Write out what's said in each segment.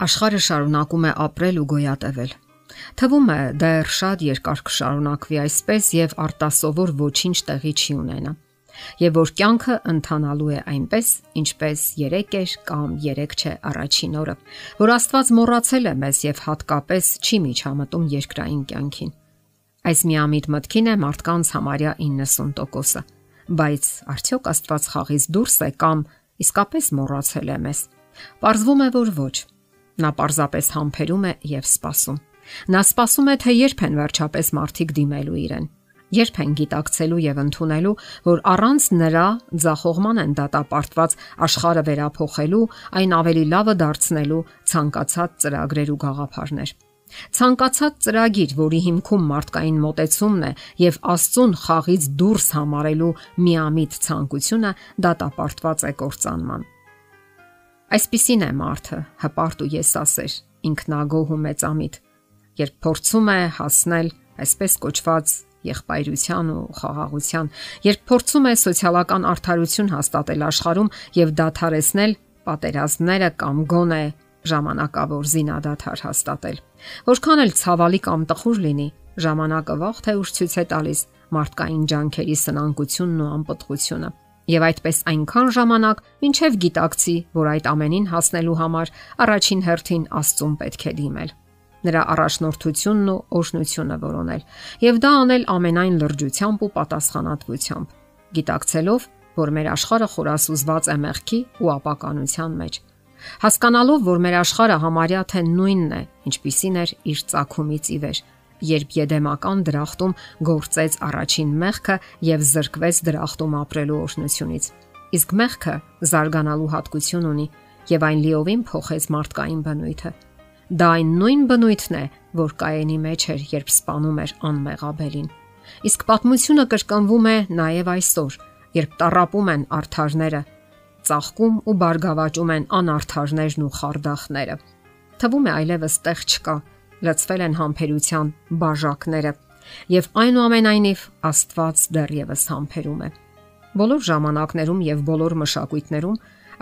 Աշխարհը շարունակում է ապրել ու գոյատևել։ Թվում է դեռ շատ երկար կշարունակվի այսպես եւ արտասովոր ոչինչ տեղի չի ունենա։ Եվ որ կյանքը ընթանալու է այնպես, ինչպես 3 էր կամ 3 չէ առաջին օրը, որ Աստված մոռացել է մեզ եւ հատկապես չի միջամտում երկրային կյանքին։ Այս միամիտ մտքին է մարդկանց համարյա 90%-ը։ Բայց արդյոք Աստված խաղից դուրս է կամ իսկապես մոռացել է մեզ։ Պարզվում է, որ ոչ Նա պարզապես համբերում է եւ սպասում։ Նա սպասում է, թե երբ են վերջապես մարդիկ դիմելու իրեն։ Երբ են գիտակցելու եւ ընդունելու, որ առանց նրա ցախողման են դատապարտված աշխարհը վերափոխելու, այն ավելի լավը դարձնելու ցանկացած ծրագրեր ու գաղափարներ։ Ցանկացած ծրագիր, որի հիմքում մարդկային մտեցումն է եւ Աստծուն խաղից դուրս համարելու միամիտ ցանկությունը, դատապարտված է կործանման։ Այսպիսին է մարդը, հպարտ ու եսասեր, ինքնագոհ ու մեծամիտ, երբ փորձում է հասնել այսպես կոչված եղբայրության ու խաղաղության, երբ փորձում է սոցիալական արդարություն հաստատել աշխարհում եւ դադարեցնել պատերազմները կամ գոնե ժամանակավոր զինադադար հաստատել։ Որքան էլ ցավալի կամ տխուր լինի, ժամանակը վաղ թե ուշ ցույց է տալիս մարդկային ջանքերի սնանկությունն ու անպտղությունը եւ այդպես այնքան ժամանակ, ինչեւ գիտակցի, որ այդ ամենին հասնելու համար առաջին հերթին Աստծուն պետք է դիմել նրա առաջնորդությունն ու օշնությունը որոնել եւ դա անել ամենայն լրջությամբ ու պատասխանատվությամբ գիտակցելով որ մեր աշխարհը խորասուզված է մեղքի ու ապականության մեջ հասկանալով որ մեր աշխարհը համարյա թե նույնն է ինչպիսին էր իր ցակումից ի վեր երբ Եդեմական դրախտում գործեց առաջին մեղքը եւ զրկվեց դրախտում ապրելու օրհնությունից։ Իսկ մեղքը զարգանալու հատկություն ունի եւ այն լիովին փոխեց մարդկային բնույթը։ Դա այն նույն բնույթն է, որ Կայենի մեջ էր, երբ սپانում էր անմեղաբելին։ Իսկ պատմությունը կրկնվում է նաև այսօր, երբ տարապում են արթարները, ծաղկում ու բարգավաճում են անարթարներն ու խարդախները։ Թվում է այլևս տեղ չկա, լցվել են համբերության բաժակները եւ այնուամենայնիվ Աստված դեռևս համբերում է։ Բոլոր ժամանակներում եւ բոլոր մշակույթներում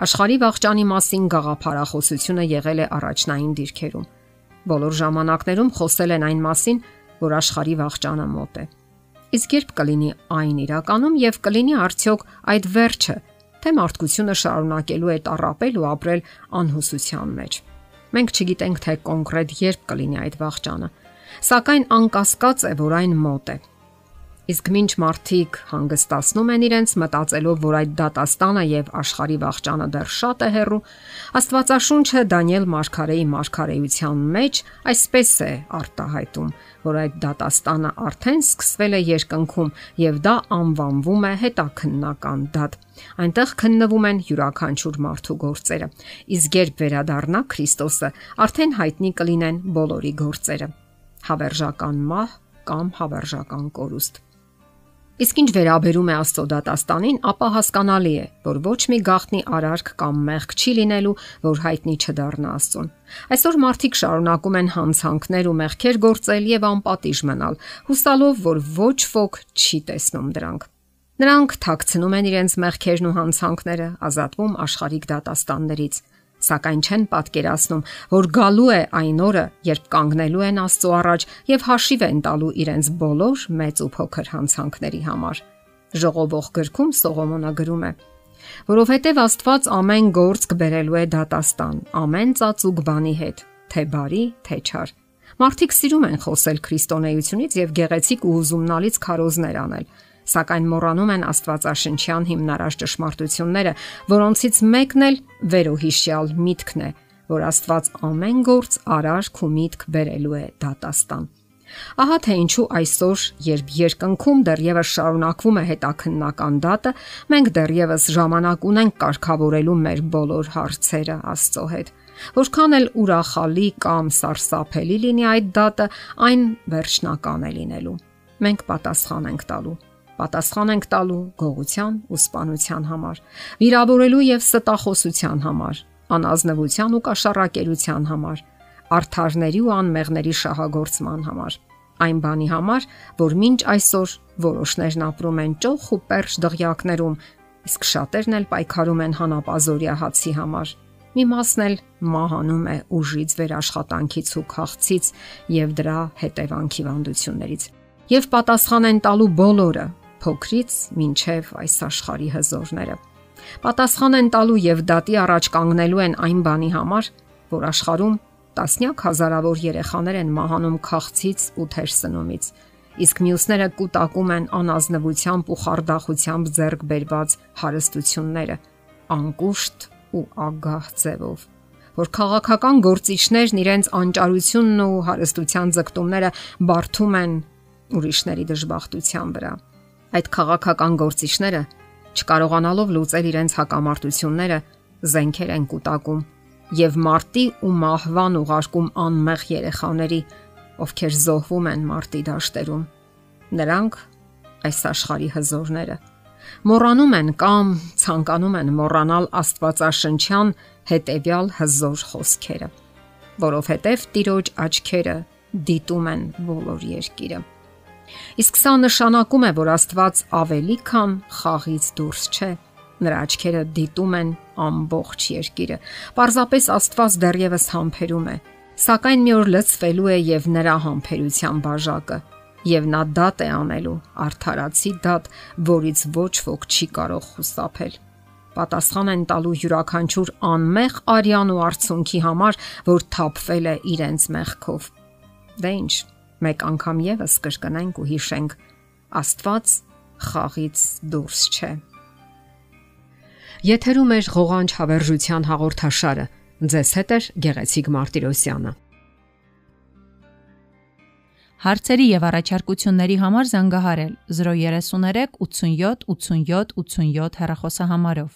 աշխարհի վաղճանի մասին գաղափարախոսությունը եղել է առաջնային դիրքերում։ Բոլոր ժամանակներում խոսել են այն մասին, որ աշխարհի վաղճանը մոտ է։ Իսկ երբ կլինի այն իրականում եւ կլինի արդյոք այդ վերջը, թե մարդկությունը շարունակելու է տարապել ու ապրել անհուսության մեջ։ Մենք չգիտենք թե կոնկրետ երբ կլինի այդ վաղճանը, սակայն անկասկած է, որ այն մոտ է։ Իսկ ինչ մարդիկ հանգստացնում են իրենց մտածելով, որ այդ դատաստանը եւ աշխարհի վաղճանը դեռ շատ է հեռու, Աստվածաշունչը Դանիել Մարգարեի Մարգարեության մեջ այսպես է արտահայտում, որ այդ դատաստանը արդեն սկսվել է երկնքում եւ դա անվանվում է հետաքննական դատ Այնտեղ քննվում են յուրաքանչյուր մարդու գործերը։ Իսկ երբ վերադառնա Քրիստոսը, արդեն հայտնի կլինեն բոլորի գործերը։ Հավերժական մահ կամ հավերժական կորուստ։ Իսկ ինչ վերաբերում է Աստծո դատաստանին, ապա հասկանալի է, որ ոչ մի գաղտնի արարք կամ մեղք չի լինելու, որ հայտնի չդառնա Աստծուն։ Այսօր մարդիկ շարունակում են հանցանքներ ու մեղքեր գործել եւ անպատիժ մնալ, հուսալով, որ ոչ ոք չի տեսնում դրանք։ Նրանք թաքցնում են իրենց մեղքերն ու հանցանքները, ազատվում աշխարհիկ դատաստաններից, սակայն չեն պատկերացնում, որ գալու է այն օրը, երբ կանգնելու են Աստծո առաջ եւ հաշիվ են տալու իրենց բոլոր մեծ ու փոքր հանցանքների համար։ Ժողովող գրքում Սողոմոնը գրում է. որովհետև Աստված ամեն գործ կբերելու է դատաստան, ամեն ծածուկ բանի հետ, թե բարի, թե չար։ Մարդիկ սիրում են խոսել քրիստոնեությունից եւ գեղեցիկ ու ուզումնալից քարոզներ անել սակայն մոռանում են Աստվածաշնչյան հիմնարար ճշմարտությունները, որոնցից մեկն էլ վերոհիշյալ միտքն է, որ Աստված ամեն գործ արարք ու միտք բերելու է դատաստան։ Ահա թե ինչու այսօր, երբ երկնքում դեռևս շարունակվում է հետաքննական դատը, մենք դեռևս ժամանակ ունենք կարգավորելու մեր բոլոր հարցերը Աստծո հետ։ Որքան էլ ուրախալի կամ սարսափելի լինի այդ դատը, այն վերջնական է լինելու։ Մենք պատասխան ենք տալու պատասխան ենք տալու գողության ու սպանության համար, վիրավորելու եւ ստախոսության համար, անազնվության ու կաշառակերության համար, արթարների ու անմեղների շահագործման համար։ Այն բանի համար, որ մինչ այսօր որոշներն ապրում են ճոխ ու պերճ դղյակներում, իսկ շատերն էլ պայքարում են հանապազորյա հացի համար։ մի մասն էլ մահանում է ուժից, վերաշխատանքից ու քաղցից եւ դրա հետևանքի վանդություններից։ Եվ պատասխան են տալու բոլորը, փոքրից մինչև այս աշխարհի հզորները։ Պատասխան են տալու եւ դատի առաջ կանգնելու են այն բանի համար, որ աշխարհում տասնյակ հազարավոր երեխաներ են մահանում քաղցից ու թերսնումից, իսկ մյուսները կուտակում են անազնվությամբ ու խարդախությամբ ձեռք բերված հարստությունները, անկուշտ ու ագահ ձևով որ քաղաքական գործիչներն իրենց անճարությունն ու հարստության ձգտումները բարթում են ուրիշների դժբախտության վրա։ Այդ քաղաքական գործիչները, չկարողանալով լուծել իրենց հակամարտությունները, զենքեր են կուտակում եւ մարտի ու մահվան ուղարկում անմեղ երեխաների, ովքեր զոհվում են մարտի դաշտերում։ Նրանք այս աշխարհի հզորները մոռանում են կամ ցանկանում են մոռանալ Աստվածաշնչյան հետևյալ հզոր խոսքերը, որովհետև Տիրոջ աչքերը դիտում են բոլոր երկիրը։ Իսկ սա նշանակում է, որ Աստված ավելի քան խաղից դուրս չէ։ Նրա աչքերը դիտում են ամբողջ երկիրը։ Պարզապես Աստված դեռևս համբերում է, սակայն մի օր լցվելու է եւ նրա համբերության բաժակը, եւ նա դատ է անելու, արթարացի դատ, որից ոչ ոք չի կարող խուսափել։ Պատասխան են տալու յուրաքանչյուր անմեղ արյան ու արցունքի համար, որ թափվել է իրենց մեղքով։ Դե ինչ, մեկ անգամ եւս կրկնենք ու հիշենք. Աստված խաղից դուրս չէ։ Եթերում է ղողանջ հավերժության հաղորդաշարը։ Ձեզ հետ է Գեղեցիկ Մարտիրոսյանը։ Հարցերի եւ առաջարկությունների համար զանգահարել 033 87 87 87 հեռախոսահամարով։